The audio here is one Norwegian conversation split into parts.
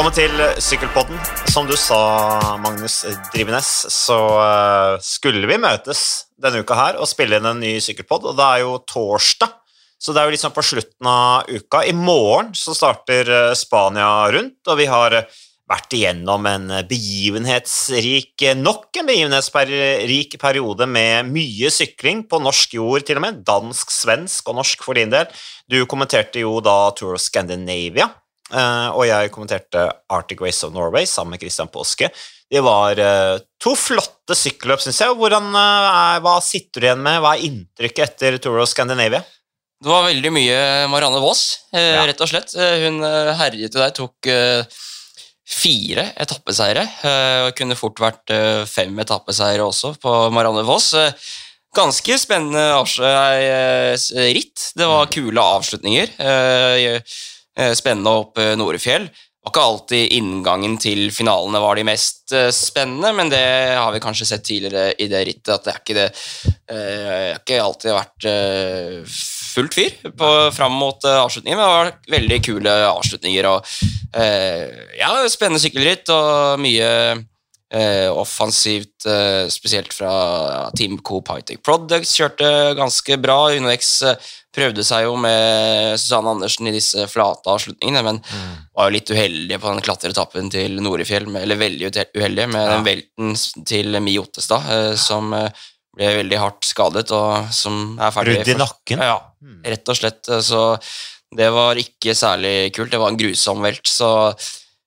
Velkommen til Sykkelpodden. Som du sa, Magnus Drivenes, så uh, skulle vi møtes denne uka her og spille inn en ny sykkelpodd, og det er jo torsdag. Så det er jo liksom på slutten av uka. I morgen så starter uh, Spania rundt, og vi har uh, vært igjennom en begivenhetsrik Nok en begivenhetsrik periode med mye sykling på norsk jord, til og med. Dansk, svensk og norsk for din del. Du kommenterte jo da Tour of Scandinavia. Uh, og jeg kommenterte Arctic Race of Norway sammen med Christian Påske. Det var uh, to flotte sykkelløp, syns jeg. Hvordan, uh, hva sitter du igjen med? Hva er inntrykket etter Tour of Scandinavia? Det var veldig mye Marianne Vaas, ja. rett og slett. Hun herjet jo der, tok fire etappeseiere. og kunne fort vært fem etappeseiere også på Marianne Vaas. Ganske spennende ritt. Det var kule avslutninger. Eh, spennende opp eh, Norefjell. Det var ikke alltid inngangen til finalene var de mest eh, spennende, men det har vi kanskje sett tidligere i det rittet, at det er ikke det Det har ikke alltid vært fullt fyr på, fram mot avslutningen, men det har vært veldig kule avslutninger. og ja, Spennende sykkelritt og mye offensivt, spesielt fra Team Coop Hightech Products. Kjørte ganske bra. UnoX prøvde seg jo med Susanne Andersen i disse flate avslutningene, men mm. var jo litt uheldige på den klatreetappen til Norefjell, eller veldig uheldige med ja. den velten til Mi Ottestad, eh, som eh, ble veldig hardt skadet, og som er ferdig Brudd i nakken? Ja, mm. rett og slett. Eh, så det var ikke særlig kult. Det var en grusom velt, så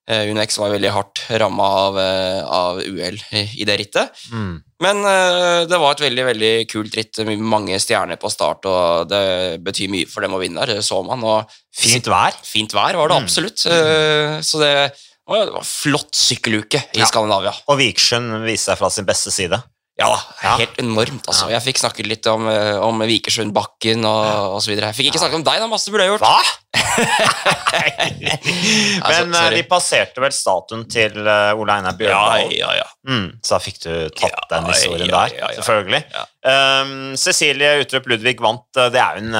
UnoX var veldig hardt ramma av, uh, av uhell i, det rittet. Mm. Men uh, det var et veldig veldig kult ritt, med mange stjerner på start, og det betyr mye for dem å vinne. Det så man. Og fint vær? Fint vær var det mm. absolutt. så det, det var flott sykkeluke i ja. Skandinavia. Og Viksjøen viste seg fra sin beste side. Ja da, helt enormt. altså. Jeg fikk snakket litt om, eh, om Vikersundbakken og, og så videre. Jeg fikk ikke snakket om deg, da, masse burde jeg gjort. Hva? Men altså, de passerte vel statuen til uh, Ole Einar Bjørndal, ja, ja, ja. Mm, så da fikk du tatt ja, den historien der, selvfølgelig. Um, Cecilie Utrup Ludvig vant. Det er, jo en,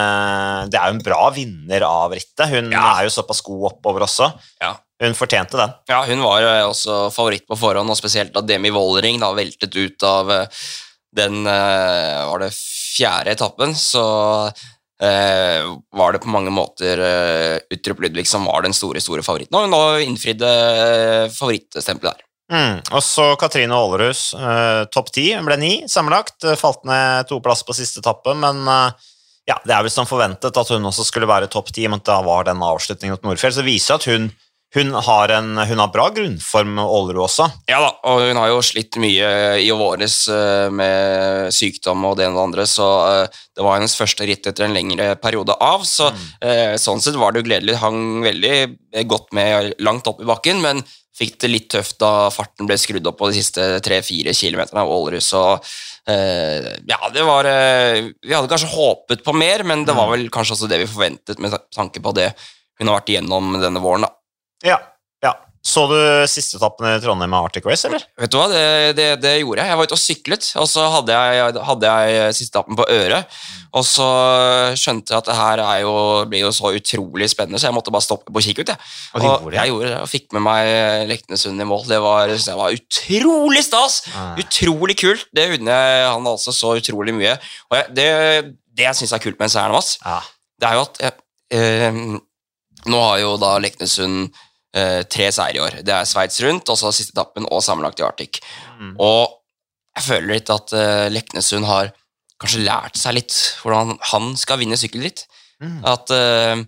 det er jo en bra vinner av rittet. Hun er jo såpass god oppover også. Ja. Hun fortjente den. Ja, hun var jo også favoritt på forhånd, og spesielt da Demi Wollering da veltet ut av eh, den eh, var det fjerde etappen, så eh, var det på mange måter eh, Utrup Ludvig som var den store store favoritten, og hun da innfridde eh, favorittstempelet der. Mm. Og så Katrine Aalerhus, eh, topp ti, ble ni sammenlagt. Falt ned to plass på siste etappe, men ja, det er vel som forventet at hun også skulle være topp ti, men da var den avslutningen mot Nordfjell, så viser at hun hun har, en, hun har bra grunnform, Aalerud også. Ja da, og hun har jo slitt mye i våres eh, med sykdom og det ene og det andre, så eh, det var hennes første ritt etter en lengre periode av. Så mm. Eh, sånn sett var det jo gledelig. Hang veldig godt med langt opp i bakken, men fikk det litt tøft da farten ble skrudd opp på de siste tre-fire kilometerne av Aalerud. Så ja, det var Vi hadde kanskje håpet på mer, men det var mm. vel kanskje også det vi forventet med tanke på det hun har vært igjennom denne våren. da. Ja. Så du siste etappen i Trondheim med Arctic Race, eller? Vet du hva, det, det, det, gjorde jeg. Jeg var ute og syklet, og så hadde jeg, hadde jeg siste etappen på øret. Og så skjønte jeg at det her jo, blir jo så utrolig spennende, så jeg måtte bare stoppe på å kikke ut. Jeg. Og, og jeg gjorde det, og fikk med meg Leknesund i mål. Det var, det var utrolig stas! Ah. Utrolig kult. Det unner jeg han altså så utrolig mye. Og jeg, det, det jeg syns er kult med en seier nå, ah. det er jo at jeg, eh, Nå har jo da Leknesund tre seire i år. Det er Sveits rundt, og så siste etappen og sammenlagt i Arctic. Mm. Og jeg føler litt at eh, Leknesund har kanskje lært seg litt hvordan han skal vinne sykkelritt. Mm. At eh,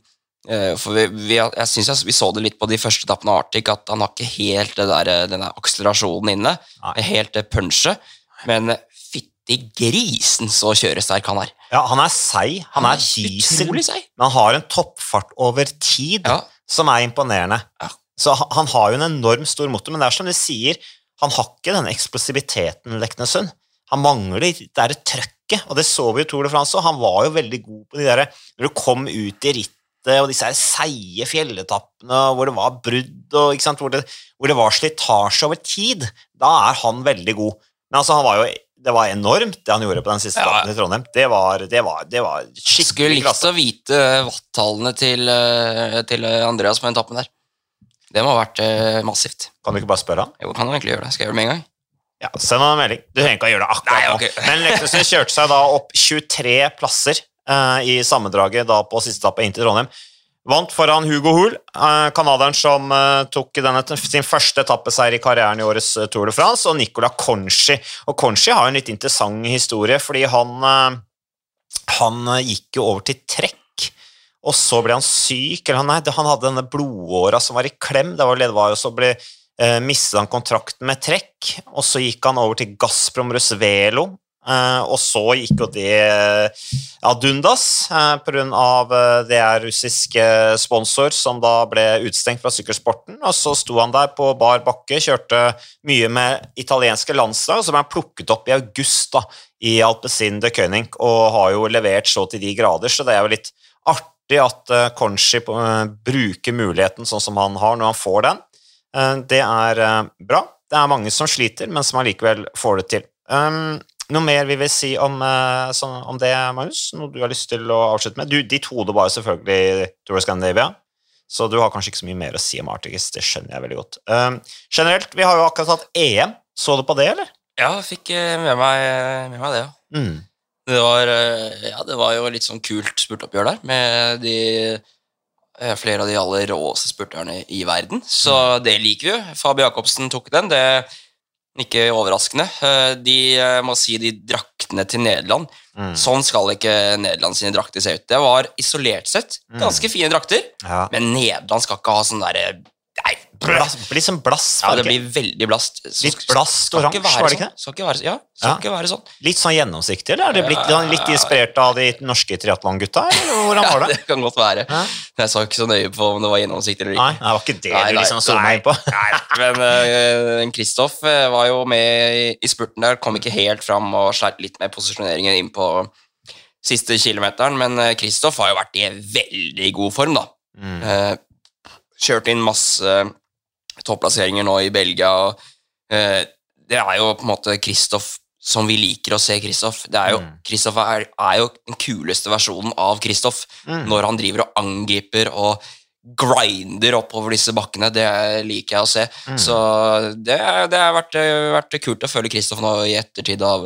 eh for vi, vi, jeg synes vi så det litt på de første etappene av Arctic, at han har ikke helt der, eh, den akselerasjonen inne. Nei. Helt det punchet. Men fytti grisen så kjøresterk han er. Ja, han er seig. Han, han er, er diesel. Men han har en toppfart over tid. Ja som er imponerende. Ja. Så han har jo en enormt stor motor, men det er som du sier, han har ikke denne eksplosiviteten, Leknesund. Han mangler det der trøkket, og det så vi jo Tour de France, òg. han var jo veldig god på de der Når du kom ut i rittet og disse seige fjelletappene hvor det var brudd, og, hvor, det, hvor, det, var slitasje over tid, da er han veldig god. Men altså, han var jo det var enormt, det han gjorde på den siste ja. i Trondheim. Det var, det var, det var skikkelig Skulle likt å vite watt-tallene til, eh, til, Andreas på etappen der. Det må ha vært eh, massivt. Kan du ikke bare spørre han? Jo, kan du egentlig gjøre det. Skal jeg gjøre det med en gang? Ja, Send han en melding. Du trenger ikke å gjøre det akkurat Nei, nå. Men Leknessund kjørte seg da opp 23 plasser eh, i sammendraget da på siste etappe inn til Trondheim. Vant foran Hugo Hoel, eh, canadieren som eh, tok denne, sin første etappeseier i karrieren i årets eh, Tour de France, og Nicola Conchi. Og Conchi har en litt interessant historie, fordi han, eh, han eh, gikk jo over til trekk. Og så ble han syk, eller nei, han hadde denne blodåra som var i klem. Det var, det var jo så ble eh, mistet han kontrakten med trekk, og så gikk han over til Gazprom Rusvelo. Eh, og så gikk jo det eh, ad undas eh, pga. Det er russisk sponsor som da ble utestengt fra sykkelsporten. Og så sto han der på bar bakke, kjørte mye med italienske landslag, som er plukket opp i august da, i Alpezin de König, og har jo levert så til de grader, så det er jo litt artig at uh, Conchi bruker muligheten sånn som han har når han får den. Det er bra. Det er mange som sliter, men som allikevel får det til. Um, noe mer vi vil si om, eh, sånn, om det, Magnus? Noe du har lyst til å avslutte med? Du, ditt hode var jo selvfølgelig Tour of Scandinavia, så du har kanskje ikke så mye mer å si om Arcticus. Det skjønner jeg veldig godt. Um, generelt, vi har jo akkurat hatt EM. Så du på det, eller? Ja, jeg fikk eh, med meg, med meg det, ja. Mm. Det var, eh, ja, det var jo litt sånn kult spurtoppgjør der, med de eh, flere av de aller råeste spurterne i verden. Så det liker vi jo. Fabio Jacobsen tok den. Det ikke overraskende. Eh, De eh, må si de draktene til Nederland. Mm. Sånn skal ikke Nederland sine drakter se ut. Det var isolert sett ganske fine drakter, Ja. men Nederland skal ikke ha sånn derre Nei, Blass, blir liksom blass, ja, det det blir veldig blast. Så Litt blast oransje, var det ikke sånn. det? Skal ikke være, ja, skal Ja. ikke være sånn. Litt sånn gjennomsiktig, eller er det blitt sånn litt inspirert av de norske triatlongutta? Hvordan var Ja, det? det kan godt være. Jeg så ikke så nøye på om det var gjennomsiktig eller ikke. Nei, det var ikke det Nei, du liksom zooma inn på. Nei, men uh, Kristoff eh, var jo med i, spurten der, kom ikke helt fram og sleit litt med posisjoneringen inn på siste kilometeren, men eh, Kristoff har jo vært i veldig god form, da. Mm. Eh, kjørt inn masse topplasseringer nå i Belgia. og eh, Det er jo på en måte Kristoff som vi liker å se Kristoff. Kristoff Mm. Kristoff er, er jo den kuleste versjonen av Kristoff. Mm. Når han driver og angriper og grinder oppover disse bakkene. Det liker jeg å se. Mm. Så det, det har vært, vært kult å følge Kristoff nå i ettertid av,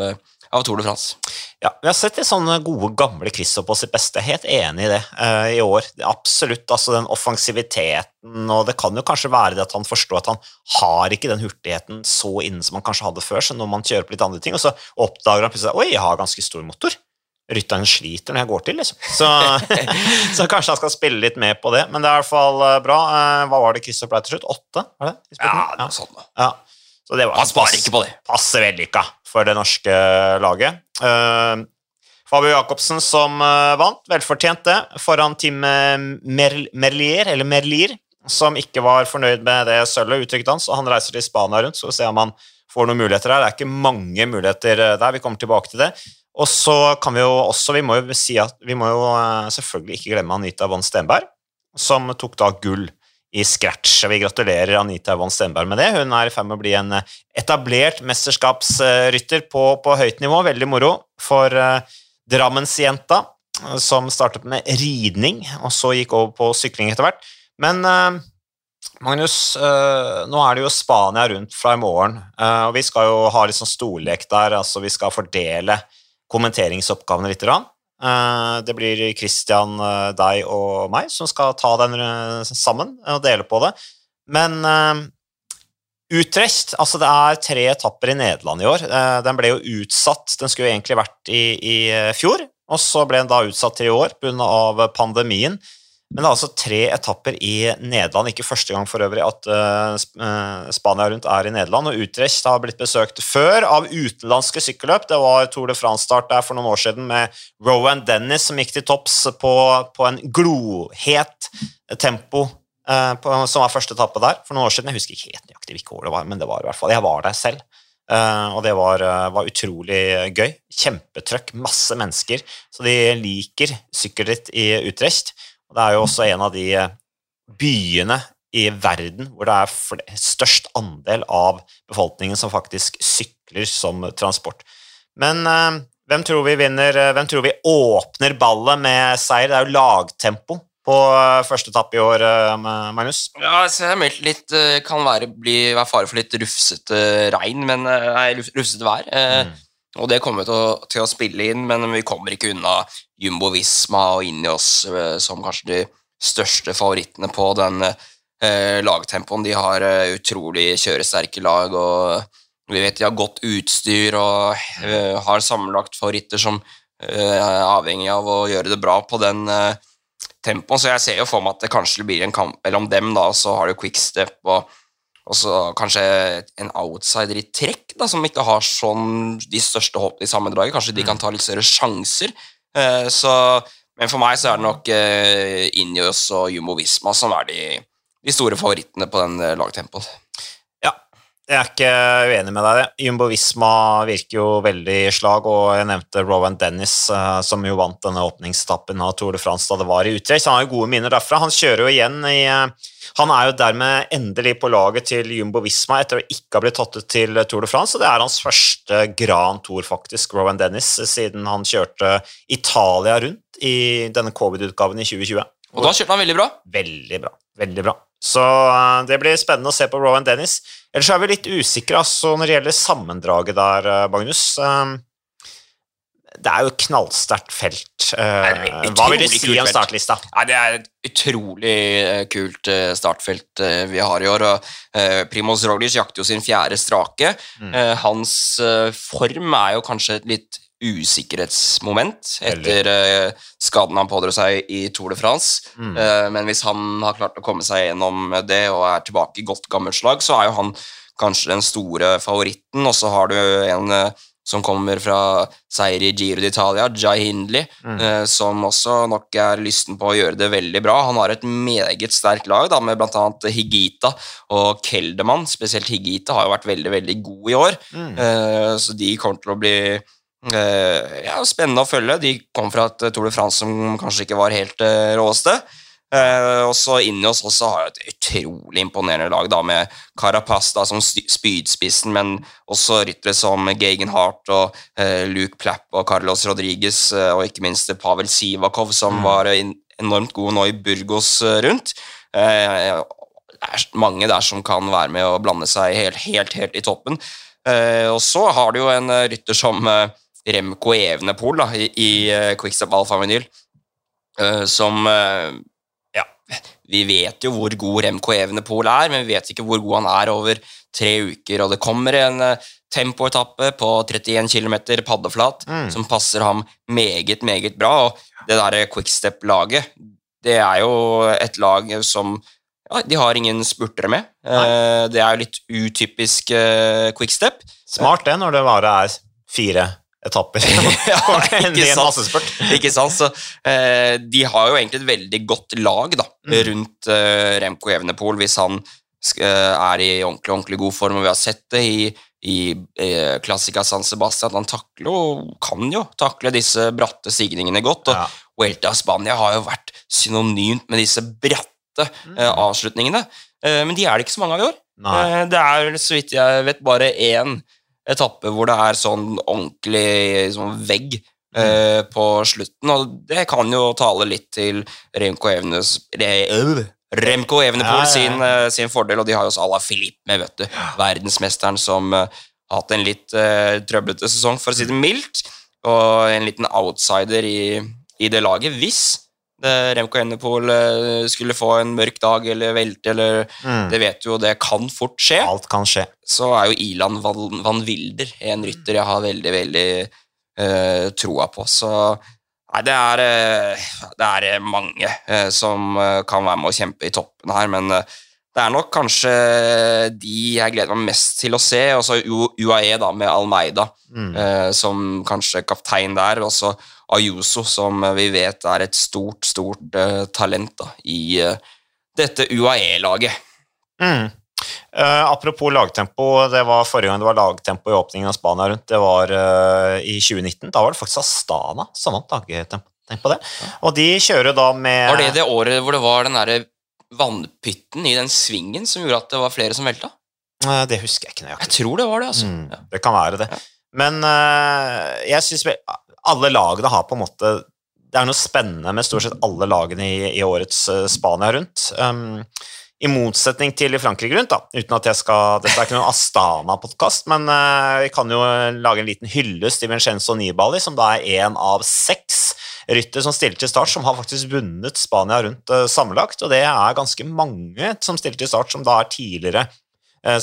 av Tour de France. Ja, Vi har sett de sånne gode, gamle Kristoff på sitt beste. Helt enig i det uh, i år. Det absolutt altså den offensiviteten, og det kan jo kanskje være det at han forstår at han har ikke den hurtigheten så inne som han kanskje hadde før, så når man kjører på litt andre ting, og så oppdager han plutselig oi, jeg har ganske stor motor. Rytteren sliter når jeg går til, liksom. Så, så kanskje han skal spille litt med på det, men det er i hvert fall eh, bra. Eh, Hva var det Kristoff ble til slutt? Åtte? Var det? Ja, noe sånt da. Ja. Så det var Han sparer ikke på det. passe vellykka for det norske laget. Uh, Fabio Jacobsen som uh, vant, velfortjent det, foran Tim eh, Mer Merlier, eller Merlier, som ikke var fornøyd med det sølvet, uttrykket hans, og han reiser til Spania rundt, så vi får se om han får noen muligheter der. Det er ikke mange muligheter eh, der, vi kommer tilbake til det. Og så kan vi jo også, vi må jo si at vi må jo eh, selvfølgelig ikke glemme Anita von Stenberg, som tok da gull i scratch. Vi gratulerer Anita von Stenberg med det. Hun er i ferd med å bli en eh, etablert mesterskapsrytter på, på høyt nivå. Veldig moro for uh, Drammensjenta, eh, som startet med ridning, og så gikk over på sykling etter hvert. Men uh, Magnus, uh, nå er det jo Spania rundt fra i morgen, og vi skal jo ha litt sånn storlek der. altså Vi skal fordele kommenteringsoppgavene litt. grann. Eh, Det blir Christian, eh, deg og meg som skal ta den eh, sammen og dele på det. Men Utrecht altså Det er tre etapper i Nederland i år. Den ble jo utsatt. Den skulle jo egentlig vært i, i fjor, og så ble den da utsatt til i år pga. pandemien. Men det er altså tre etapper i Nederland. Ikke første gang for øvrig at uh, Spania rundt er i Nederland. Og Utrecht har blitt besøkt før av utenlandske sykkelløp. Det var Tour de France-start der for noen år siden med Rowan Dennis som gikk til topps på, på en glohet tempo uh, på, som var første etappe der for noen år siden. Jeg husker ikke helt nøyaktig hvilket år det var, men det var i hvert fall. Jeg var der selv. Uh, og det var, var utrolig gøy. Kjempetrøkk, masse mennesker. Så de liker sykkelritt i Utrecht. Det er jo også en av de eh, byene i verden hvor det er størst andel av befolkningen som faktisk sykler som transport. Men eh, hvem tror vi vinner? eh, Hvem tror vi åpner ballet med seier? Det er jo lagtempo på eh, første etappe i år, Magnus? Ja, meldt litt Kan være, bli, være fare for litt rufsete regn, men Nei, rufsete vær. Mm. Og det kommer til til å spille inn, men vi kommer ikke unna Jumbo Visma og Ineos oss som kanskje de største favorittene på den eh, lagtempoen. De har eh, utrolig kjøresterke lag, og vi vet de har godt utstyr og eh, har sammenlagt favoritter som eh, er avhengig av å gjøre det bra på den eh, tempoen. Så jeg ser jo for meg at det kanskje blir en kamp mellom dem, da, og så har du quickstep og og så kanskje en outsider i trekk, da, som ikke har sånn de største håpene i sammendraget. Kanskje de kan ta litt større sjanser. Eh, så, men for meg så er det nok eh, Ineos og Jumbo Visma som er de, de store favorittene på den eh, lagtempoen. Jeg er ikke uenig med deg. Jumbo Visma virker jo veldig i slag, og jeg nevnte Rowan Dennis, eh, som jo vant denne åpningstappen av Tour de France da det var i Utrecht. Han har jo gode minner derfra. Han kjører jo igjen i eh, Han er jo dermed endelig på laget til Jumbo Visma etter å ikke ha blitt tatt ut til Tour de France, og det er hans første Grand Tour, faktisk, Rowan Dennis, siden han kjørte Italia rundt i denne covid-utgaven i 2020. Og da kjørte han veldig bra. Veldig bra. Veldig bra. Så eh, det blir spennende å se på Rowan Dennis. Ellers er vi litt usikre altså, når det gjelder sammendraget der, eh, Magnus. Um, Det er jo et knallsterkt felt. Eh, Hva vil du si om startlista? Nei, Det er et utrolig eh, kult eh, startfelt eh, vi har i år. og eh, Primoz Roglic jakter jo sin fjerde strake. Mm. Eh, Hans eh, form er jo kanskje litt usikkerhetsmoment etter uh, skaden han pådro seg i Tour de France. Mm. Uh, Men hvis han har klart å komme seg gjennom det og er tilbake i godt gammelt slag, så er jo han kanskje den store favoritten. Og så har du en uh, som kommer fra seier i Giro d'Italia, Jai Hindley, Mm. som også nok er lysten på å gjøre det veldig bra. Han har et meget sterkt lag, da, med bl.a. Higita og Keldermann. Spesielt Higita har jo vært veldig veldig god i år, Mm. så de kommer til å bli ja, spennende å følge. De kom fra et Tour de France som kanskje ikke var helt råeste. Eh, og så inni oss også har et utrolig imponerende lag da, med Carapaz da, som spydspissen, men også ryttere som Gagan Hart og eh, Luke Plapp og Carlos Rodriguez, eh, og ikke minst Pavel Sivakov, som Mm. var enormt god nå i Burgos eh, rundt. Eh, det er mange der som kan være med og blande seg helt, helt, helt i toppen. Eh, og så har du jo en eh, rytter som eh, Remco Evenepool da, i, i eh, Quickstep Alfa Vinyl, eh, som eh, Ja, vi vet jo hvor god Remco Evenepool er, men vi vet ikke hvor god han er over tre uker. Og det kommer en tempoetappe på 31 km paddeflat Mm. som passer ham meget, meget bra. Og det derre Quickstep-laget, det er jo et lag som ja, de har ingen spurtere med. Eh, det er jo litt utypisk Quickstep. Smart det, når det bare er fire etapper. Ja, ikke sant? Ikke sant? Så eh, de har jo egentlig et veldig godt lag da, Mm. rundt eh, Remco Evenepool hvis han eh, er i ordentlig, ordentlig god form, og vi har sett det i, i eh, Classica San Sebastian, at han takler og kan jo takle disse bratte stigningene godt, og Ja. Vuelta Spania har jo vært synonymt med disse bratte eh, avslutningene, eh, men de er det ikke så mange av i år. Nei. Eh, Det er, så vidt jeg vet, bare én etappe hvor det er sånn ordentlig sånn vegg eh, på slutten, og det kan jo tale litt til Remco Evenes Re, øh, Remco Evenepool Ja, ja. Sin, eh, sin fordel, og de har jo også Ala Filip med, vet du. Verdensmesteren som eh, har hatt en litt uh, trøblete sesong, for å si det mildt, og en liten outsider i, i det laget. Hvis Remco Evenepool eh, skulle få en mørk dag eller velte, eller Mm. det vet du jo, det kan fort skje. Alt kan skje. Så er jo Ilan Van, Van Wilder en rytter jeg har veldig, veldig uh, troa på. Så nei, det er, eh, det er mange som kan være med å kjempe i toppen her, men det er nok kanskje de jeg gleder meg mest til å se. Og så UAE da, med Almeida Mm. som kanskje kaptein der. Og så Ayuso, som vi vet er et stort, stort uh, talent da, i uh, dette UAE-laget. Mm. Uh, apropos lagtempo, det var forrige gang det var lagtempo i åpningen av Spania rundt, det var i 2019. Da var det faktisk Astana som vant lagtempo. Tenk på det. Og de kjører da med Var det det året hvor det var den derre vannpytten i den svingen som gjorde at det var flere som velta? Det husker jeg ikke Jeg tror det var det, altså. Mm, Ja. det kan være det. Men uh, jeg syns alle lagene har på en måte det er noe spennende med stort sett alle lagene i, i årets uh, Spania rundt. Um, I motsetning til i Frankrike rundt, da, uten at jeg skal Dette er ikke noen Astana-podkast, men uh, vi kan jo lage en liten hyllest til Vincenzo Nibali, som da er én av seks rytter som stiller til start, som har faktisk vunnet Spania rundt uh, sammenlagt, og det er ganske mange som stiller til start, som da er tidligere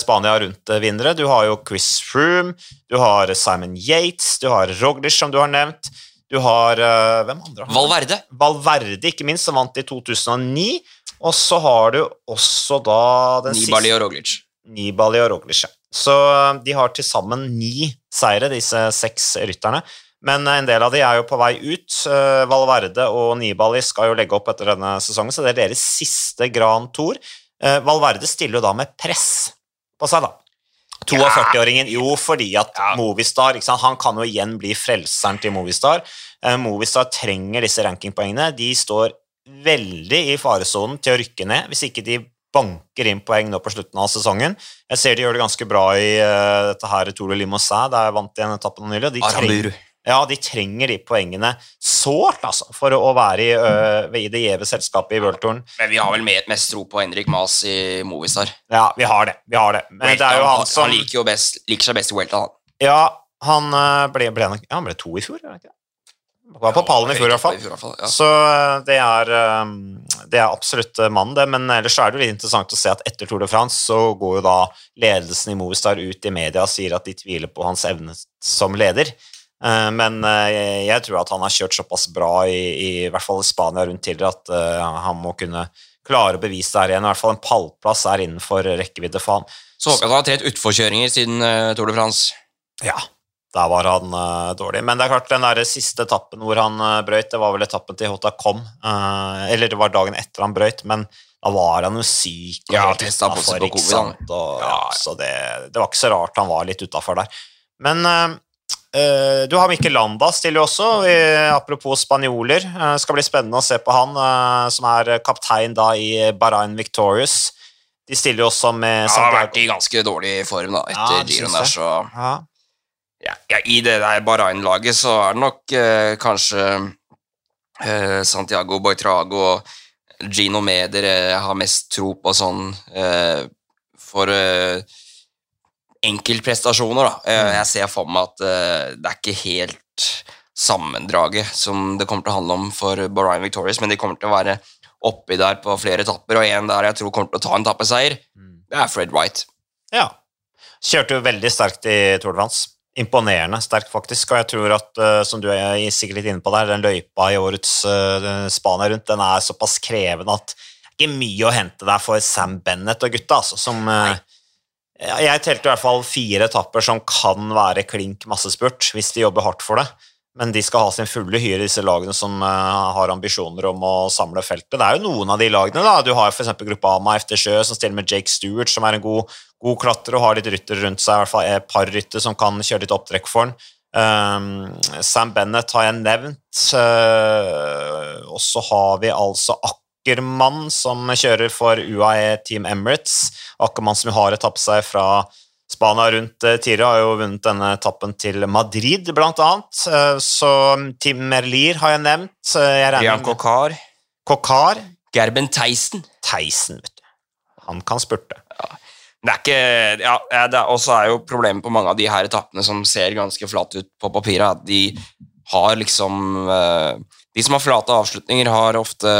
Spania rundt-vinnere. Du har jo Chris Froome, du har Simon Yates, du har Roglic, som du har nevnt. Du har Hvem andre? Valverde. Valverde, ikke minst, som vant i 2009. Og så har du også da den Nibali og Roglic. Nibali og Roglic, ja. Så de har til sammen ni seire, disse seks rytterne. Men en del av de er jo på vei ut. Valverde og Nibali skal jo legge opp etter denne sesongen, så det er deres siste Grand Tour. Valverde stiller jo da med press på seg, da. 42-åringen? Jo, fordi at ja. Movistar Han kan jo igjen bli frelseren til Movistar. Uh, Movistar trenger disse rankingpoengene. De står veldig i faresonen til å rykke ned hvis ikke de banker inn poeng nå på slutten av sesongen. Jeg ser de gjør det ganske bra i uh, dette her Tour de Limousin, der vant de en etappe nylig. De trenger, ja, de trenger de poengene sårt altså, for å være i, ø, i det gjeve selskapet i worldtouren. Men vi har vel mest tro på Henrik Mas i Movistar. Ja, vi har det. vi har det. Men det er jo han, som... Han liker, best, liker seg best i Welta, han. Ja, han ble, ble, han, ja, han ble to i fjor, Han ikke Var på pallen i fjor, i hvert fall. Ja. Så det er, det er absolutt mannen, det. Men ellers er det jo litt interessant å se at etter Tour de France så går jo da ledelsen i Movistar ut i media og sier at de tviler på hans evne som leder. Eh, men eh, jeg tror at han har kjørt såpass bra i, i, i hvert fall i Spania rundt tidligere at uh, han må kunne klare å bevise det her igjen. I hvert fall en pallplass er innenfor rekkevidde for han. Så Håkan har trett utforkjøringer siden uh, Tour de France. Ja, der var han uh, dårlig. Men det er klart, den der siste etappen hvor han brøyt, det var vel etappen til Hota kom. Eller det var dagen etter han brøyt, men da var han jo syk. Og ja, testa på seg på covid. Og, ja, så det, det, var ikke så rart han var litt utafor der. Men Eh, du har Mikkel Landa stiller også, apropos spanjoler. Det eh, skal bli spennende å se på han, eh, som er kaptein da i Bahrain Victorious. De stiller jo også med Santiago. Han har vært i ganske dårlig form da, etter ja, giroen der, så ja. Ja, ja, I det der Bahrain-laget så er det nok eh, kanskje eh, Santiago Boitrago og Gino Meder jeg har mest tro på sånn eh, for enkeltprestasjoner. da. Eh, mm. Jeg ser for meg at uh, det er ikke helt sammendraget som det kommer til å handle om for Bahrain Victorious, men de kommer til å være oppi der på flere etapper, og en der jeg tror kommer til å ta en tappeseier, mm. det er Fred Wright. Ja. Kjørte jo veldig sterkt i Tour de France. Imponerende sterkt, faktisk. Og jeg tror at, uh, som du er sikkert litt inne på der, den løypa i årets uh, Spania rundt, den er såpass krevende at det er ikke mye å hente der for Sam Bennett og gutta, altså, som uh, jeg telte i hvert fall fire etapper som kan være klink massespurt, hvis de jobber hardt for det. Men de skal ha sin fulle hyre, disse lagene som uh, har ambisjoner om å samle feltet. Det er jo noen av de lagene. da. Du har f.eks. gruppa Ama efter som stiller med Jake Stewart, som er en god, god klatrer og har litt rytter rundt seg. I hvert fall et par rytter som kan kjøre litt opptrekk for han. Um, Sam Bennett har jeg nevnt. Uh, og så har vi altså akkurat Ackermann, som kjører for UAE Team Emirates. Ackermann som har etappet seg fra Spania rundt eh, tidligere, har jo vunnet denne etappen til Madrid, blant annet. Eh, så Team Merlier har jeg nevnt. Jeg Jan Kokar. Kokar. Gerben Theisen. Theisen, vet du. Han kan spurte. Ja. Det er ikke ja, Og så er jo problemet på mange av de her etappene som ser ganske flate ut på papiret, at de har liksom uh, de som har flate avslutninger, har ofte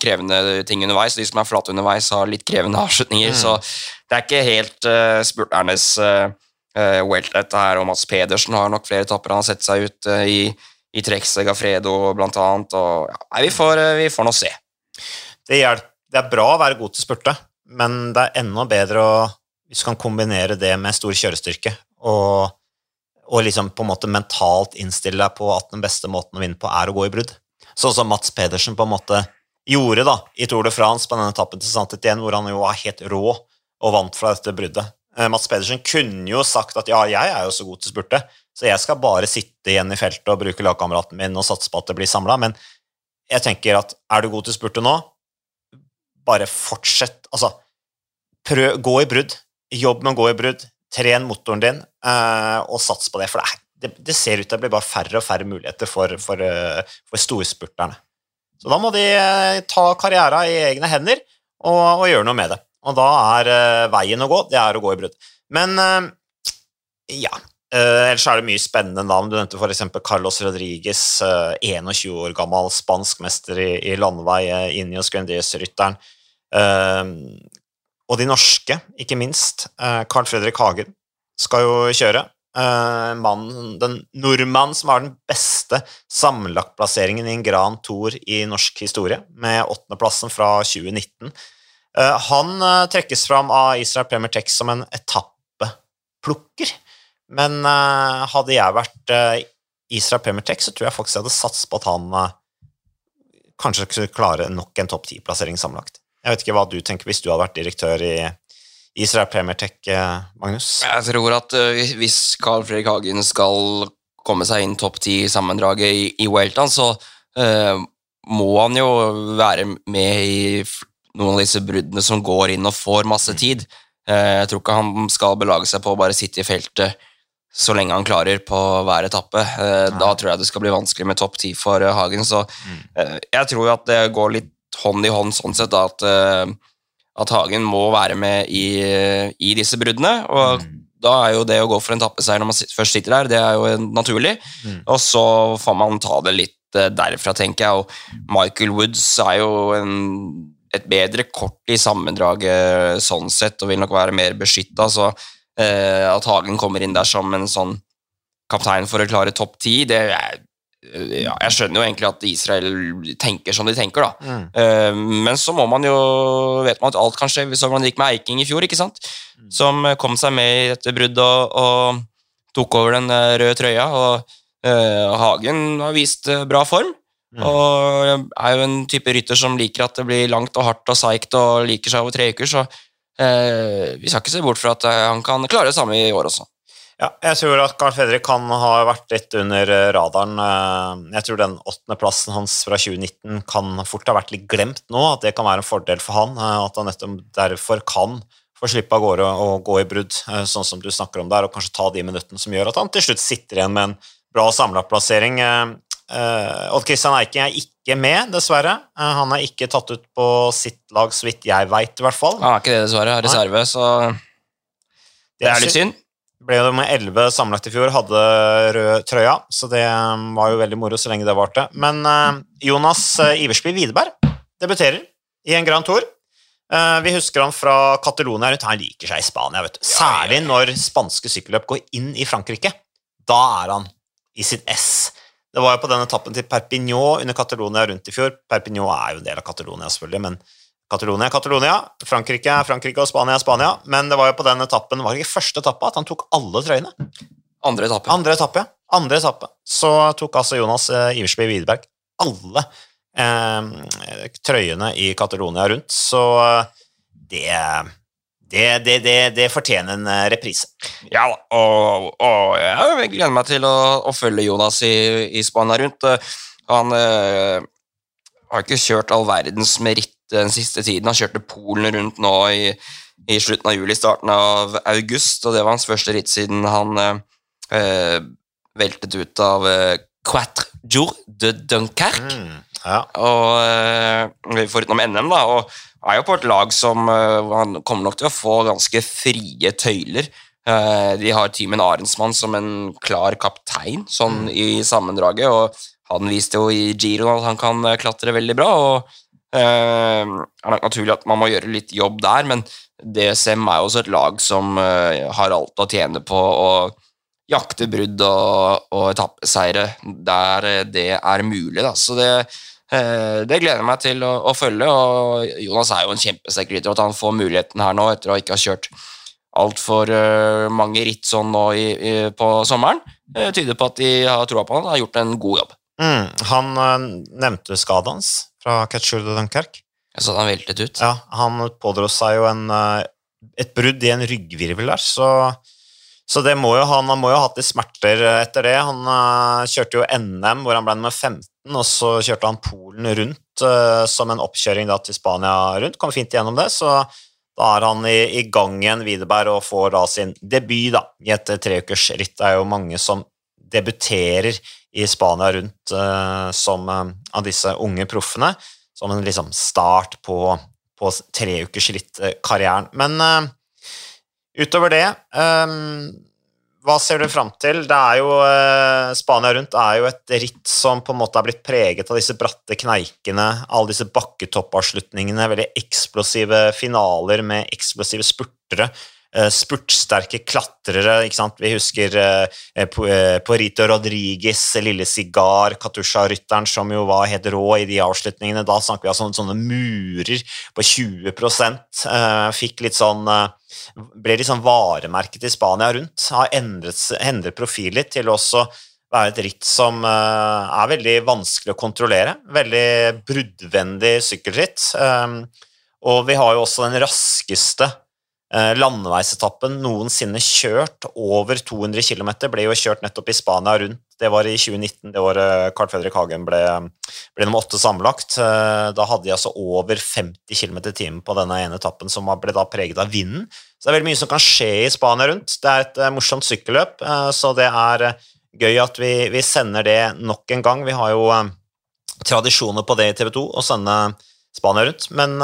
krevende ting underveis. De som er flate underveis, har litt krevende avslutninger. Mm. Så det er ikke helt uh, spurternes uh, uh, welt, dette her. Og Mats Pedersen har nok flere etapper han har sett seg ut uh, i, i Trexe Gafredo, blant annet. Og, ja, nei, vi får, vi får nå se. Det, det er bra å være god til å spurte, men det er enda bedre å, hvis du kan kombinere det med stor kjørestyrke. og og liksom på en måte mentalt innstille deg på at den beste måten å vinne på er å gå i brudd. Sånn som Mats Pedersen på en måte gjorde da, i Tour de France på denne etappen til Saint-Étienne, hvor han jo var helt rå og vant fra dette bruddet. Eh, Mats Pedersen kunne jo sagt at ja, jeg er jo så god til spurte, så jeg skal bare sitte igjen i feltet og bruke lagkameraten min og satse på at det blir samla. Men jeg tenker at er du god til spurte nå, bare fortsett. Altså, prøv, gå i brudd. Jobb med å gå i brudd tren motoren din uh, og sats på det, for det, det, det ser ut til å bli bare færre og færre muligheter for, for, eh, for storspurterne. Så da må de eh, ta karriera i egne hender og, og, gjøre noe med det. Og da er veien å gå, det er å gå i brudd. Men ja Ellers er det mye spennende navn. Du nevnte f.eks. Carlos Rodriguez, 21 år gammel spansk mester i, i landevei, uh, Inios Grandes-rytteren. Og de norske, ikke minst. Carl Fredrik Hagen skal jo kjøre. Uh, mannen, den nordmannen som har den beste sammenlagtplasseringen i en Gran Tour i norsk historie, med åttendeplassen fra 2019. Uh, han trekkes fram av Israel Premier Tech som en etappeplukker. Men hadde jeg vært Israel Premier Tech, så tror jeg faktisk jeg hadde satset på at han kanskje skulle klare nok en topp ti-plassering sammenlagt. Jeg vet ikke hva du tenker hvis du hadde vært direktør i Israel Premier Tech, eh, Magnus? Jeg tror at uh, hvis Carl Fredrik Hagen skal komme seg inn topp ti i sammendraget i, i Welton, så uh, må han jo være med i noen av disse bruddene som går inn og får masse tid. Uh, jeg tror ikke han skal belage seg på å bare sitte i feltet så lenge han klarer på hver etappe. Da tror jeg det skal bli vanskelig med topp ti for Hagen. Så mm. jeg tror at det går litt hånd i hånd sånn sett, da, at at Hagen må være med i, i disse bruddene. og mm. Da er jo det å gå for en tappeseier når man først sitter der, det er jo naturlig. Mm. Og så får man ta det litt eh, derfra, tenker jeg. Og Michael Woods er jo en, et bedre kort i sammendraget sånn sett, og vil nok være mer beskytta. Så eh, at Hagen kommer inn der som en sånn kaptein for å klare topp ti, det er ja, jeg skjønner jo egentlig at Israel tenker som de tenker, da. Mm. Uh, men så må man jo vet man at alt kan skje. Vi så hvordan det gikk med Eiking i fjor, ikke sant? Mm. som kom seg med i dette bruddet og, og, tok over den eh, røde trøya. og uh, Hagen har vist bra form. Mm. Og er jo en type rytter som liker at det blir langt og hardt og seigt og liker seg over tre uker, så uh, vi skal ikke se bort fra at han kan klare det samme i år også. Ja, jeg tror at Carl Fredrik kan ha vært litt under eh, radaren. Eh, jeg tror den åttendeplassen hans fra 2019 kan fort ha vært litt glemt nå. At det kan være en fordel for han. Eh, at han nettopp derfor kan få slippe av gårde og gå i brudd, sånn som du snakker om der, og kanskje ta de minuttene som gjør at han til slutt sitter igjen med en bra samla-plassering. Odd Christian Eiking er ikke med, dessverre. Han er ikke tatt ut på sitt lag, så vidt jeg veit, i hvert fall. Han er ikke det, dessverre. Reserve, så det er litt synd ble det med elleve sammenlagt i fjor, hadde rød trøya, så det um, var jo veldig moro så lenge det varte. Men uh, Jonas uh, Iversby Widerberg debuterer i en Grand Tour. Uh, vi husker han fra Catalonia. Han liker seg i Spania, vet du. Særlig når spanske sykkelløp går inn i Frankrike. Da er han i sitt ess. Det var jo på den etappen til Perpignan under Catalonia rundt i fjor. Perpignan er jo en del av Catalonia, selvfølgelig, men Catalonia, Catalonia. Frankrike, Frankrike og Spania, Spania. Men det var jo på den etappen, var det ikke første etappe at han tok alle trøyene? Andre etappe. Andre etappe. Andre etappe. Så tok altså Jonas eh, Iversby Widerberg alle eh, trøyene i Catalonia rundt. Så eh, det det, det, det, det, fortjener en eh, reprise. Ja og, og jeg gleder meg til å, å følge Jonas i, i Spania rundt. Han øh, har ikke kjørt all verdens meritt den siste tiden. Han kjørte Polen rundt nå i, i, slutten av juli, starten av august, og det var hans første ritt siden han eh, veltet ut av eh, Quatre Jours de Dunkerque. Mm, ja. Og eh, foruten om NM, da, og er jo på et lag som eh, han kommer nok til å få ganske frie tøyler. Eh, de har teamen Arensmann som en klar kaptein sånn mm. i sammendraget, og han viste jo i Giro at han kan eh, klatre veldig bra. og Eh, er nok naturlig at man må gjøre litt jobb der, men DSM er jo også et lag som eh, har alt å tjene på å jakte brudd og, og etappeseire der eh, det er mulig. Da. Så det, det gleder jeg meg til å, å, følge. og Jonas er jo en kjempesterk. At han får muligheten her nå etter å ikke ha kjørt altfor uh, mange ritt sånn nå i, i, på sommeren, uh, tyder på at de har troa på han og har gjort en god jobb. Mm, han nevnte skadet hans fra Catcher de Dunkerque. Så han veltet ut? Ja, han pådro seg jo en, eh, et brudd i en ryggvirvel der, så, så det må jo, han, han må jo ha hatt litt smerter etter det. Han uh, kjørte jo NM hvor han ble nummer 15, og så kjørte han Polen rundt uh, som en oppkjøring da, til Spania rundt. Kom fint igjennom det, så da er han i, i gang igjen, Widerberg, og får da sin debut da, i et treukersritt. Det er jo mange som debuterer i Spania rundt uh, som uh, av disse unge proffene. Som en liksom start på, på treukersrittkarrieren. Men uh, utover det hva ser du fram til? Det er jo, Spania rundt er jo et ritt som på en måte er blitt preget av disse bratte kneikene, alle disse bakketoppavslutningene, veldig eksplosive finaler med eksplosive spurtere. Eh, spurtsterke klatrere. ikke sant? Vi husker uh, Porito Rodriguez, Lille Sigar, Katusha-rytteren, som jo var helt rå i de avslutningene. Da snakker vi om sånne, murer på 20 uh, Fikk litt sånn Ble litt sånn varemerket i Spania rundt. Har endret, endret litt til også være et ritt som er veldig vanskelig å kontrollere. Veldig bruddvendig sykkelritt. og vi har jo også den raskeste Eh, landeveisetappen noensinne kjørt over 200 km. Ble jo kjørt nettopp i Spania rundt. Det var i 2019, det året Carl Fredrik Hagen ble, ble nummer åtte sammenlagt. Eh, da hadde de altså over 50 km i timen på denne ene etappen, som ble da preget av vinden. Så det er veldig mye som kan skje i Spania rundt. Det er et eh, morsomt sykkelløp, så det er gøy at vi, vi sender det nok en gang. Vi har jo tradisjoner på det i TV 2 å sende Spania rundt, men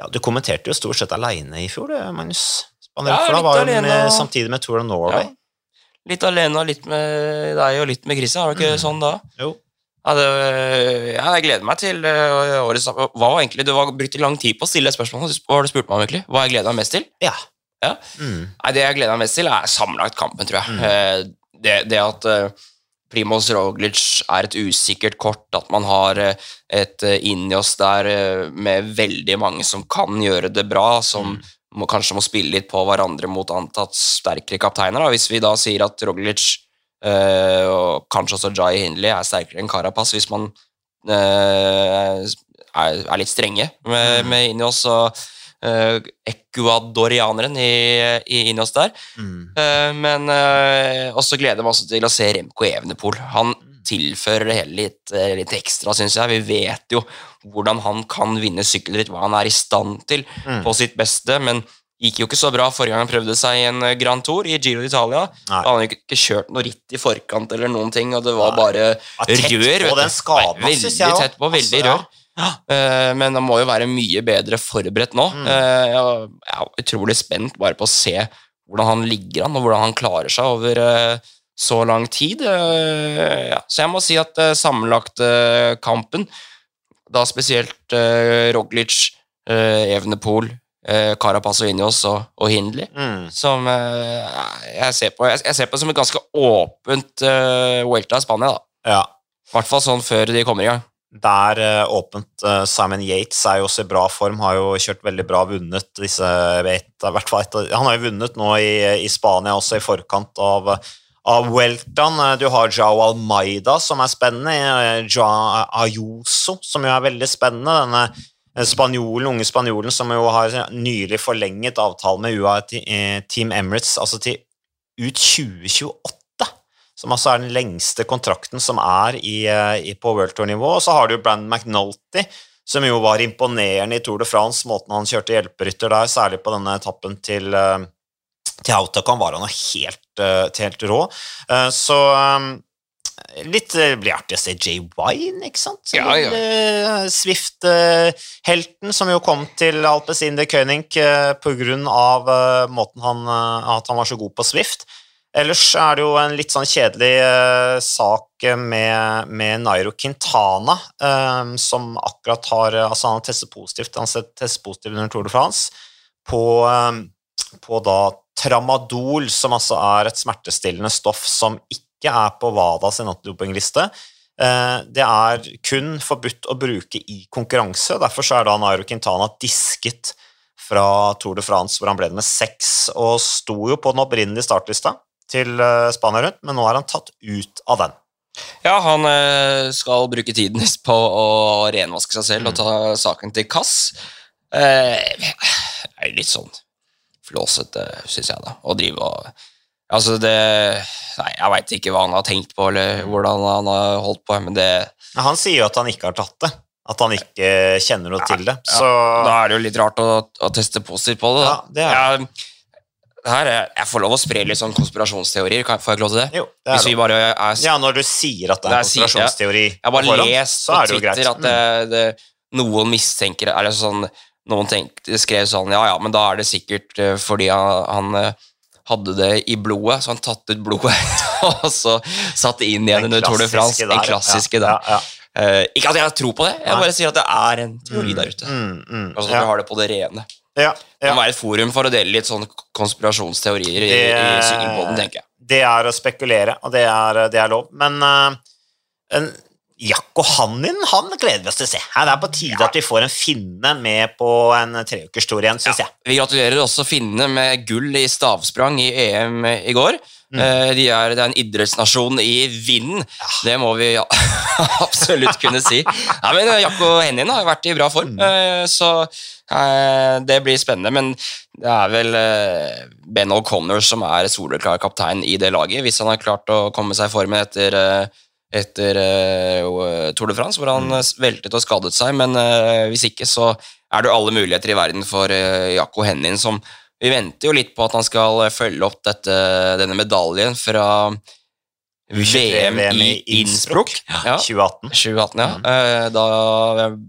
ja, Du kommenterte jo stort sett aleine i fjor, Magnus. Spanner, ja, for da var du med, samtidig med Tour of Norway. Ja. Litt alene og litt med deg og litt med Christian, var det ikke mm. sånn da? Jo. Ja, det, ja, jeg gleder meg til uh, årets Hva var egentlig, Du har brukt lang tid på å stille spørsmål. Hva har du spurt meg om egentlig? Hva jeg gleder meg mest til? Ja. ja? Mm. Nei, Det jeg gleder meg mest til, er sammenlagt kampen, tror jeg. Mm. Uh, det, det, at uh, Primoz Roglic er et usikkert kort, at man har eh, et Injos inni oss der eh, med veldig mange som kan gjøre det bra, som mm. må, kanskje må spille litt på hverandre mot antatt sterkere kapteiner. Da. Hvis vi da sier at Roglic øh, og kanskje også Jai Hindley er sterkere enn Carapaz, hvis man øh, er, er, litt strenge med, mm. med inni oss og uh, ecuadorianeren i, i, inni oss der. Mm. Uh, men uh, også gleder jeg meg også til å se Remco Evenepool. Han tilfører det hele litt, litt ekstra, syns jeg. Vi vet jo hvordan han kan vinne sykkelritt, hva han er i stand til mm. på sitt beste. men gikk jo ikke så bra forrige gang han prøvde seg i en Grand Tour i Giro d'Italia. Da hadde han ikke kjørt noe ritt i forkant eller noen ting, og det var Nei. bare rør. Nei, veldig tett på, veldig altså, rør. Uh, men han må jo være mye bedre forberedt nå. Mm. Uh, jeg, er utrolig spent bare på å se hvordan han ligger an, og hvordan han klarer seg over uh, så lang tid. Ja. Så jeg må si at sammenlagt sammenlagtkampen, da spesielt Roglic, Evenepool, Carapaz og Inios og, og Hindley, mm. som jeg ser, på, jeg, ser på som et ganske åpent Welta i Spania. da. I hvert fall sånn før de kommer i gang. Der uh, åpent uh, Simon Yates er jo også i bra form, har jo kjørt veldig bra, vunnet disse et, hvert fall Han har jo vunnet nå i, i Spania også, i forkant av, av Welton. Du har Jao Almeida, som er spennende. Jao Ayuso, som jo er veldig spennende. Denne spanjolen, unge spanjolen som jo har nylig forlenget avtalen med UA Team Emirates, altså til ut 2028 som altså er den lengste kontrakten som er i, eh, i, på World Tour-nivå. Og så har du Brandon McNulty, som jo var imponerende i Tour de France, måten han kjørte hjelperytter der, særlig på denne etappen til, eh, til Autocon var han helt, eh, helt rå. Så litt blir artig å se Jay Wine, ikke sant? Ja, ja. Swift-helten som jo kom til Alpezin de König på grunn av måten han, at han var så god på Swift. Ellers er det jo en litt sånn kjedelig uh, sak med, med, Nairo Quintana, um, som akkurat har Altså, han har testet positivt, han har testet positivt under Tour de France på, um, på da tramadol, som altså er et smertestillende stoff som ikke er på WADA sin antidopingliste. Uh, det er kun forbudt å bruke i konkurranse, derfor er da Nairo Quintana disket fra Tour de France, hvor han ble det med seks, og sto jo på den opprinnelige startlista til eh, Spania rundt, men nå er han tatt ut av den. Ja, han eh, skal bruke tiden på å renvaske seg selv og ta saken til Kass. Eh, er litt sånn flåsete, syns jeg, da. Å drive og Altså, det Nei, jeg veit ikke hva han har tenkt på, eller hvordan han har holdt på, men det Han sier jo at han ikke har tatt det. At han ikke kjenner noe ja, til det. Så ja, Da er det jo litt rart å, å teste positivt på det. Da. Ja, det er. Jeg, her er, Jeg får lov å spre litt sånn konspirasjonsteorier. Kan, får jeg ikke lov til det? Jo, det er Hvis vi bare er Ja, når du sier at det er Det er si- ja. konspirasjonsteori Jeg bare forhånd, lest på er. Twitter at det, det, noen mistenker Eller sånn Noen tenk, skrev sånn Ja, ja, men da er det sikkert eh, fordi han, han eh, hadde det i blodet, så han tatt ut blodet og så satt det inn igjen under Tour de France. Den klassiske der. ja, ja. Eh, ikke at jeg tror på det, jeg bare sier at det er en teori der ute. Mm, mm, Altså ja. vi har det på det rene. Ja, Det ja. må være et forum for å dele litt sånn konspirasjonsteorier i, i Det- sykkelpodden, tenker jeg. Det er å spekulere, og det er, det er lov. Men uh, en Jakko Hannin han gleder vi oss til å se. Det er på tide at vi får en finne med på en treukerstor igjen, syns jeg. Vi gratulerer også finnene med gull i stavsprang i EM i går. Mm. Eh, De er, det er en idrettsnasjon i vinden. Det må vi ja, absolutt kunne si. Nei, men Jack Jakko Hennin har vært i bra form, Mm. eh, så det blir spennende. Men det er vel eh, Ben O'Connor som er soleklar kaptein i det laget, hvis han har klart å komme seg i formen etter eh, etter eh, Tour de France, hvor han eh, veltet og skadet seg. Men hvis ikke, så er det jo alle muligheter i verden for Jakko Hennin, som vi venter jo litt på at han skal følge opp dette, denne medaljen fra VM i Innsbruck. Ja, 2018. 2018, ja. Mm. Da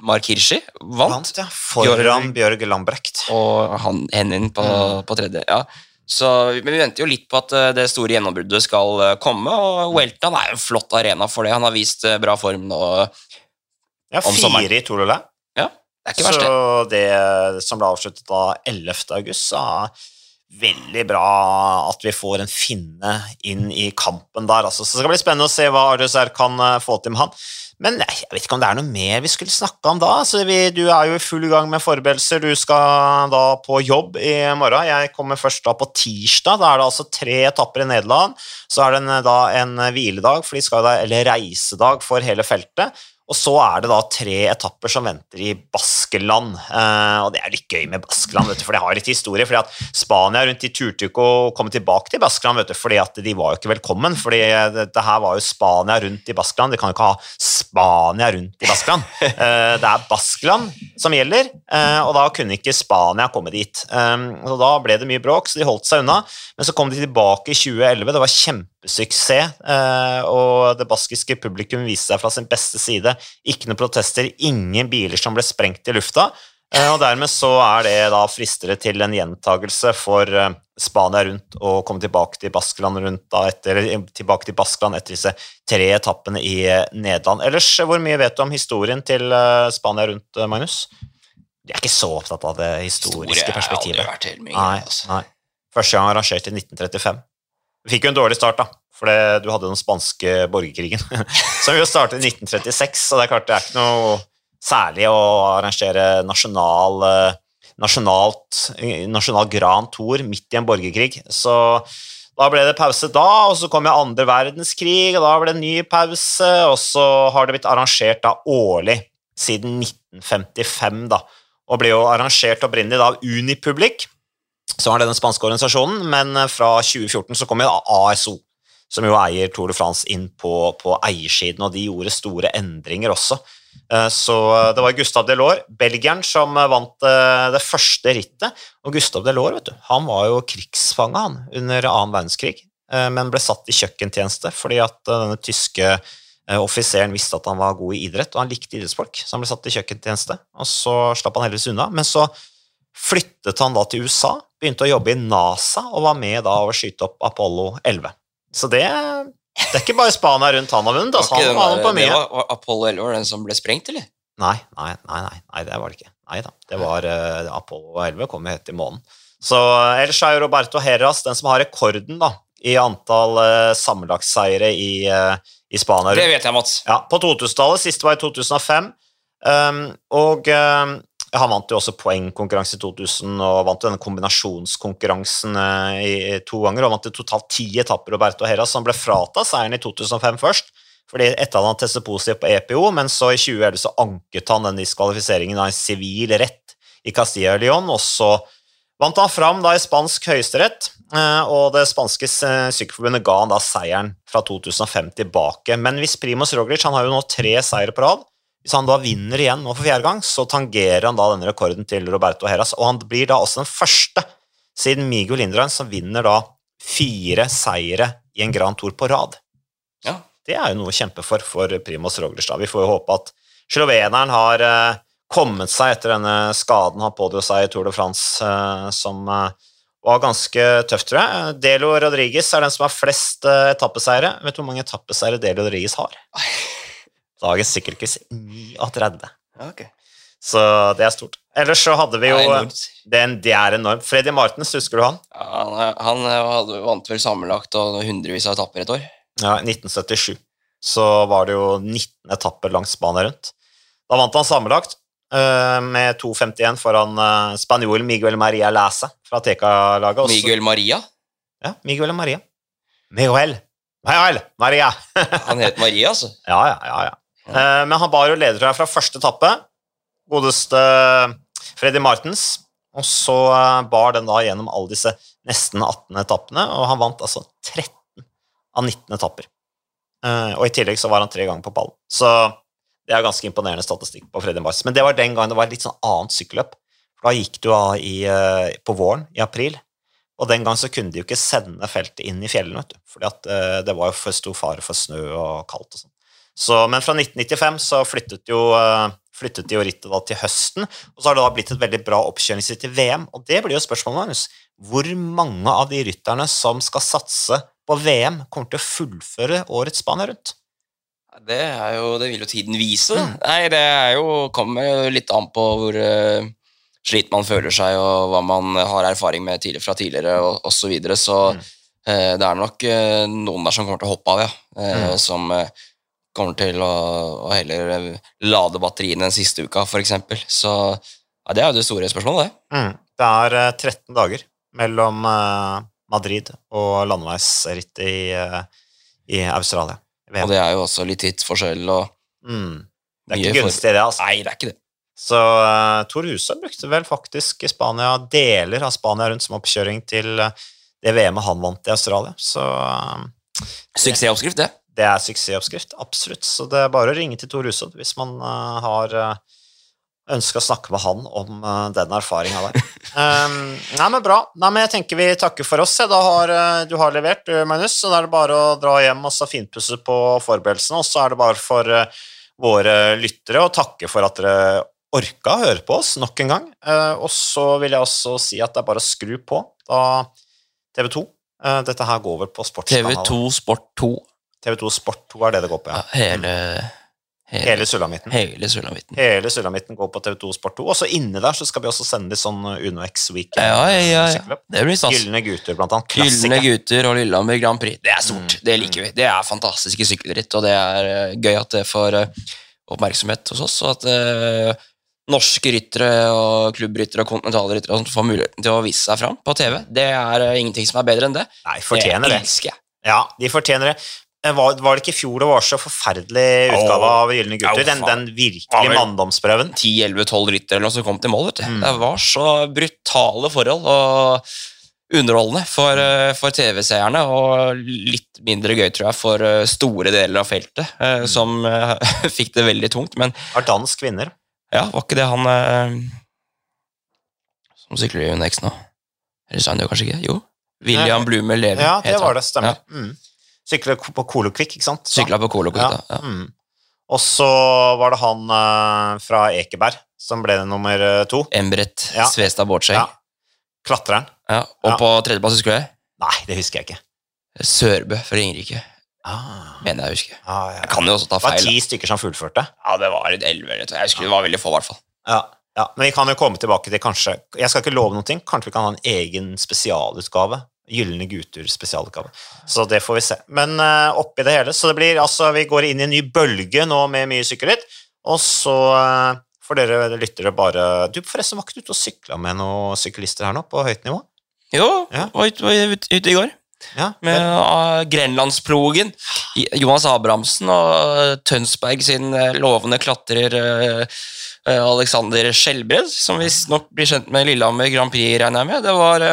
Mark Hirschi vant, Vant, ja. Foran Bjørg Lambrecht. og han Hennin på, Mm. på tredje. ja. Så, men vi venter jo litt på at eh, det store gjennombruddet skal eh, komme, og Welton er en flott arena for det. Han har vist bra form nå. Ja, Om sommeren. fire i Tour de La. Ja, det er ikke verst, det. Så det som ble avsluttet da 11. august, så veldig bra at vi får en finne inn i kampen der. Altså. Så det skal bli spennende å se hva Arjusar kan eh, få til med han. Men jeg vet ikke om det er noe mer vi skulle snakke om da. Vi, du er jo i full gang med forberedelser. Du skal da på jobb i morgen. Jeg kommer først da på tirsdag. Da er det altså tre etapper i Nederland. Så er det en, da en hviledag, for de skal da, eller reisedag for hele feltet. Og så er det da tre etapper som venter i Baskeland. Eh, og det er litt gøy med Baskeland, vet du, for det har litt historie. fordi at Spania rundt de turte ikke å komme tilbake til Baskeland, vet du, fordi at de var jo ikke velkommen. fordi dette her var jo Spania rundt i Baskeland. De kan jo ikke ha Spania rundt i Baskeland. Eh, det er Baskeland som gjelder, eh, og da kunne ikke Spania komme dit. Eh, og da ble det mye bråk, så de holdt seg unna. Men så kom de tilbake i 2011. Det var kjempesuksess, eh, og det baskiske publikum viste seg fra sin beste side. Ikke noen protester, ingen biler som ble sprengt i lufta. eh, Og dermed så er det da fristere til en gjentagelse for eh, Spania rundt og komme tilbake til Baskeland rundt da etter, tilbake til Baskeland etter disse tre etappene i Nederland. Ellers, hvor mye vet du om historien til Spania rundt, Magnus? Jeg er ikke så opptatt av det historiske Store har aldri vært helt mye, Nei, altså. nei. Første gang arrangert i 1935. Vi fikk jo en dårlig start, da, for du hadde den spanske borgerkrigen, som jo startet i 1936, så det er klart det er ikke noe særlig å arrangere nasjonal, eh, nasjonalt, nasjonal Grand Tour midt i en borgerkrig. Så da ble det pause da, og så kom jo andre verdenskrig, og da ble det en ny pause, og så har det blitt arrangert da årlig siden 1955, da, og ble jo arrangert opprinnelig da av Unipublic, så er det den spanske organisasjonen, men eh, fra 2014 så kom jo ASO, som jo eier Tour de France inn på, på eiersiden, og de gjorde store endringer også. Eh, Så eh, det var Gustav Delors, belgieren, som vant det første rittet. Og Gustav Delors, vet du, han var jo krigsfange han, under annen verdenskrig, men ble satt i kjøkkentjeneste fordi at denne tyske offiseren visste at han var god i idrett, og han likte idrettsfolk, så han ble satt i kjøkkentjeneste. Og så slapp han heldigvis unna. Men så flyttet han da til USA, begynte å jobbe i NASA og var med da å skyte opp Apollo 11. Så det, det er ikke bare Spania rundt han har vunnet, altså, han var på mye. var, var Apollo 11 var den som ble sprengt, eller? Nei, nei, nei, nei, nei, det var det ikke. Nei da, det var uh, Apollo 11 kom jo helt i månen. Så ellers er jo Roberto Heras den som har rekorden da, i antall uh, sammenlagtseiere i, uh, i Spania. Det vet jeg, Mats. Ja, på 2000-tallet. Siste var i 2005. Um, og um, han vant jo også poengkonkurranse i 2000 og vant denne kombinasjonskonkurransen uh, i, to ganger. Og vant i totalt ti etapper, Roberto Heras, som ble fratatt seieren i 2005 først. Fordi etter han testet positivt på EPO, men så i 2011 så anket han den diskvalifiseringen av en sivil rett i Castilla y León, og så vant han fram da i spansk høyesterett, eh, og det spanske eh, sykkelforbundet ga han da seieren fra 2005 tilbake. Men hvis Primoz Roglic han har jo nå tre seire på rad, hvis han da vinner igjen nå for fjerde gang, så tangerer han da denne rekorden til Roberto Heras, og han blir da også den første siden Miguel Indurain, som vinner da fire seire i en Grand Tour på rad. Ja. Det er jo noe å kjempe for for Primoz Roglerstad. Vi får jo håpe at sloveneren har eh, kommet seg etter denne skaden han pådro seg i Tour de France, eh, som eh, var ganske tøft, tror jeg. Delo Rodriguez er den som har flest etappeseire. etappeseiere. Vet du hvor mange etappeseiere Delo Rodriguez har? Dagens sykkelquiz 39. Så det er stort. Ellers så hadde vi jo Det er Det er enormt. Freddy Martens, husker du han? Ja, han, han vant vel sammenlagt og hundrevis av etapper et år. Ja, 1977. Så var det jo 19 etapper langs banen rundt. Da vant han sammenlagt eh, med 2,51 foran uh, spanjolen Miguel Maria Lasa fra Teka-laget. Miguel Maria. Ja, Miguel Maria. Miguel. Miguel Maria. Han het Maria, altså. Ja, ja, ja. ja. Eh, men han bar jo ledertrøya fra første etappe. Godeste Freddy Martens. Og så eh, bar den da gjennom alle disse nesten 18 etappene, og han vant altså 13 av 19 etapper. Eh, og i tillegg så var han tre ganger på pallen. Så det er ganske imponerende statistikk på Freddy Martens. Men det var den gangen det var et litt sånn annet sykkelløp. Da gikk du av i, på våren, i april. Og den gang så kunne de jo ikke sende feltet inn i fjellene, vet du. Fordi at det var jo for stor fare for snø og kaldt og sånn. Så, men fra 1995 så flyttet jo, eh, flyttet de rittet da til høsten, og så har det da blitt et veldig bra oppkjøringsritt til VM. Og det blir jo spørsmålet, Magnus. Hvor mange av de rytterne som skal satse på VM, kommer til å fullføre årets bane rundt? Det, er jo, det vil jo tiden vise. Mm. Nei, det er jo, kommer jo litt an på hvor uh, slit man føler seg, og hva man har erfaring med tidligere, fra tidligere, og osv. Så, videre. så Mm. uh, det er nok uh, noen der som kommer til å hoppe av, ja. Mm. Som kommer til å, å heller eh, lade batteriene den siste uka, f.eks. Så ja, det er jo det store spørsmålet, det. Mm. Det er eh, 13 dager mellom eh, Madrid og landeveisritt i, eh, i Australia. VM. Og det er jo også litt tidsforskjell og Mm. Det er ikke gunstig, det. altså. Nei, det er ikke det. Så uh, Tor Huse brukte vel faktisk i Spania deler av Spania rundt som oppkjøring til eh, det VM-et han vant i Australia. Så uh, Suksessoppskrift, det. Det er suksessoppskrift, absolutt. Så det er bare å ringe til Tor Husodd hvis man uh, har uh, ønska å snakke med han om uh, den erfaringa der. um, nei, men bra. Nei, men jeg tenker vi takker for oss. Ja. Da har, uh, du har levert, du, Magnus, så da er det bare å dra hjem og så finpusse på forberedelsene. Og så er det bare for eh, våre lyttere å takke for at dere orka å høre på oss nok en gang. Eh, og så vil jeg også si at det er bare å skru på da TV 2. eh, dette her går vel på sportskanalen. TV2 Sport 2. TV2 Sport 2 er det det går på, ja. Ja, hele, hele, Hele sulamitten. hele sulamitten. Hele sulamitten går på TV2 Sport 2. Og så inni der så skal vi også sende litt sånn Uno X Weekend. Ja, ja, ja. Det blir stas. Gylne gutter, blant annet. Gylne gutter og Lillehammer Grand Prix. Det er stort. Mm. Det liker vi. Det er fantastiske sykkelritt, og det er eh, gøy at det får eh, oppmerksomhet hos oss, og at norske ryttere og klubbryttere og kontinentalryttere sånt får muligheten til å vise seg fram på TV. Det er ingenting som er bedre enn det. Nei, fortjener det. elsker jeg. Ja, de fortjener det. Eh, Var, var det ikke i fjor det var så forferdelig utgave av Gylne gutter? Ja, Den, den virkelig Ja, manndomsprøven? 10-11-12 ryttere eller noe som kom til mål. vet du. Mm. Det var så brutale forhold og underholdende for, eh, for TV-seerne, og litt mindre gøy, tror jeg, for eh, store deler av feltet, Mm. som fikk det veldig tungt. Men Har dansk vinner. ja, var ikke det han eh, som sykler i UNX nå? Eller sa han det kanskje ikke? Jo. William Blume Levi. Ja, det var det. Stemmer. Mm. Sykler på Kolokvik, ikke sant? Sykla på Kolokvik, Ja. Mm. Og så var det han uh, fra Ekeberg som ble nummer eh, to. Embret. Svestad. Ja. Klatreren. Og på tredjeplass, husker du det? Nei, det husker jeg ikke. Sørbø fra Ringerike. Ah. Mener jeg å huske. Ah, ja. Jeg kan jo også ta feil. Det var ti stykker som fullførte. Ja, det var elleve. Jeg husker det var veldig få, i hvert fall. Ja, ja, men vi kan jo komme tilbake til kanskje Jeg skal ikke love noen ting. Kanskje vi kan ha en egen spesialutgave. Gylne gutter spesialutgave. Så det får vi se. Men uh, oppi det hele Så det blir altså Vi går inn i en ny bølge nå med mye sykkelritt, og så uh, får dere lyttere bare Du, forresten, var ikke du ute og sykla med noen syklister her nå, på høyt nivå? Jo, Ja. var ute, ut, ute i går Ja, med uh, Grenlandsplogen. Jonas Abrahamsen og Tønsberg sin lovende klatrer Alexander Skjelbred, som visstnok blir kjent med Lillehammer Grand Prix, regner jeg med. Det var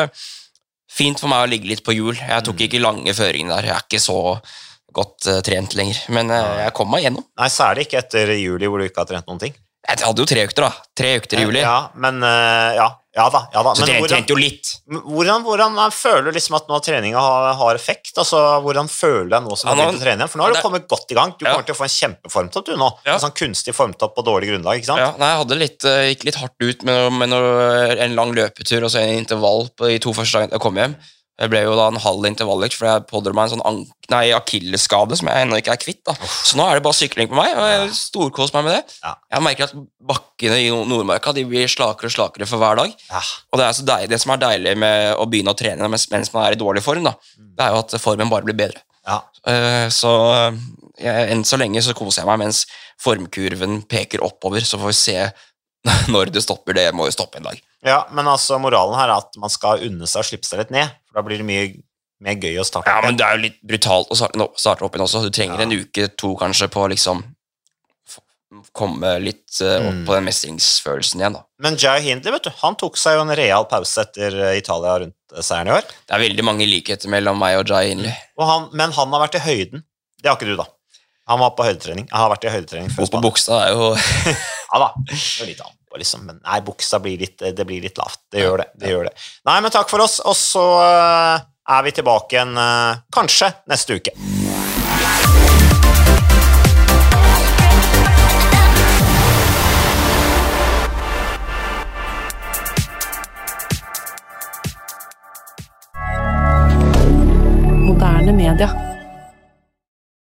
fint for meg å ligge litt på hjul. Jeg tok ikke lange føringene der. Jeg er ikke så godt uh, trent lenger, men uh, jeg kom meg gjennom. Nei, særlig ikke etter juli hvor du ikke har trent noen ting. Jeg hadde jo tre økter, da. Tre økter i juli. Ja, men uh, ja, ja da. Ja da. Så Men hvordan- trente jo litt. Hvordan, hvordan eh, føler du liksom at nå treninga har, har effekt? Altså, Hvordan føler du deg nå som Ja, du har begynt å trene igjen? For nå har du kommet godt i gang. Du Ja. kommer til å få en kjempeformtopp du nå. Ja. En sånn kunstig formtopp på dårlig grunnlag. ikke sant? Ja, nei, jeg hadde litt, eh, gikk litt hardt ut med, med noe, en lang løpetur og så en intervall på de to første dagene jeg kom hjem. Det ble jo da en halv intervalløkt, for jeg pådro meg en sånn akilleskade akillesskade som jeg ennå ikke er kvitt. da. Så nå er det bare sykling på meg, og jeg storkoser meg med det. Ja. Jeg merker at bakkene i Nordmarka de blir slakere og slakere for hver dag. Ja. Og det, er så deilig, det som er deilig med å begynne å trene mens, mens man er i dårlig form, da, Mm. det er jo at formen bare blir bedre. Ja. Eh, Så jeg, enn så lenge så koser jeg meg mens formkurven peker oppover, så får vi se når det stopper. Det må jo stoppe en dag. ja, Men altså, moralen her er at man skal unne seg å slippe seg litt ned. For da blir det mye mer gøy å starte. Ja, men det er jo litt brutalt å starte, opp igjen også. Du trenger Ja. en uke, to kanskje, på å liksom komme litt eh, opp Mm. på den mestringsfølelsen igjen, da. Men Jai Hindley vet du, han tok seg jo en real pause etter eh, Italia rundt eh, seieren i år. Det er veldig mange likheter mellom meg og Jai Hindley. Og han, men han har vært i høyden. Det har ikke du, da. Han var på høydetrening. Han har vært i høydetrening før Bo på buksa er jo Ja da. Det er litt annet på, liksom. Men nei, buksa blir litt, det blir litt lavt. Det gjør det. det gjør det. Nei, men takk for oss, og så eh, er vi tilbake igjen eh, kanskje neste uke. Moderne media.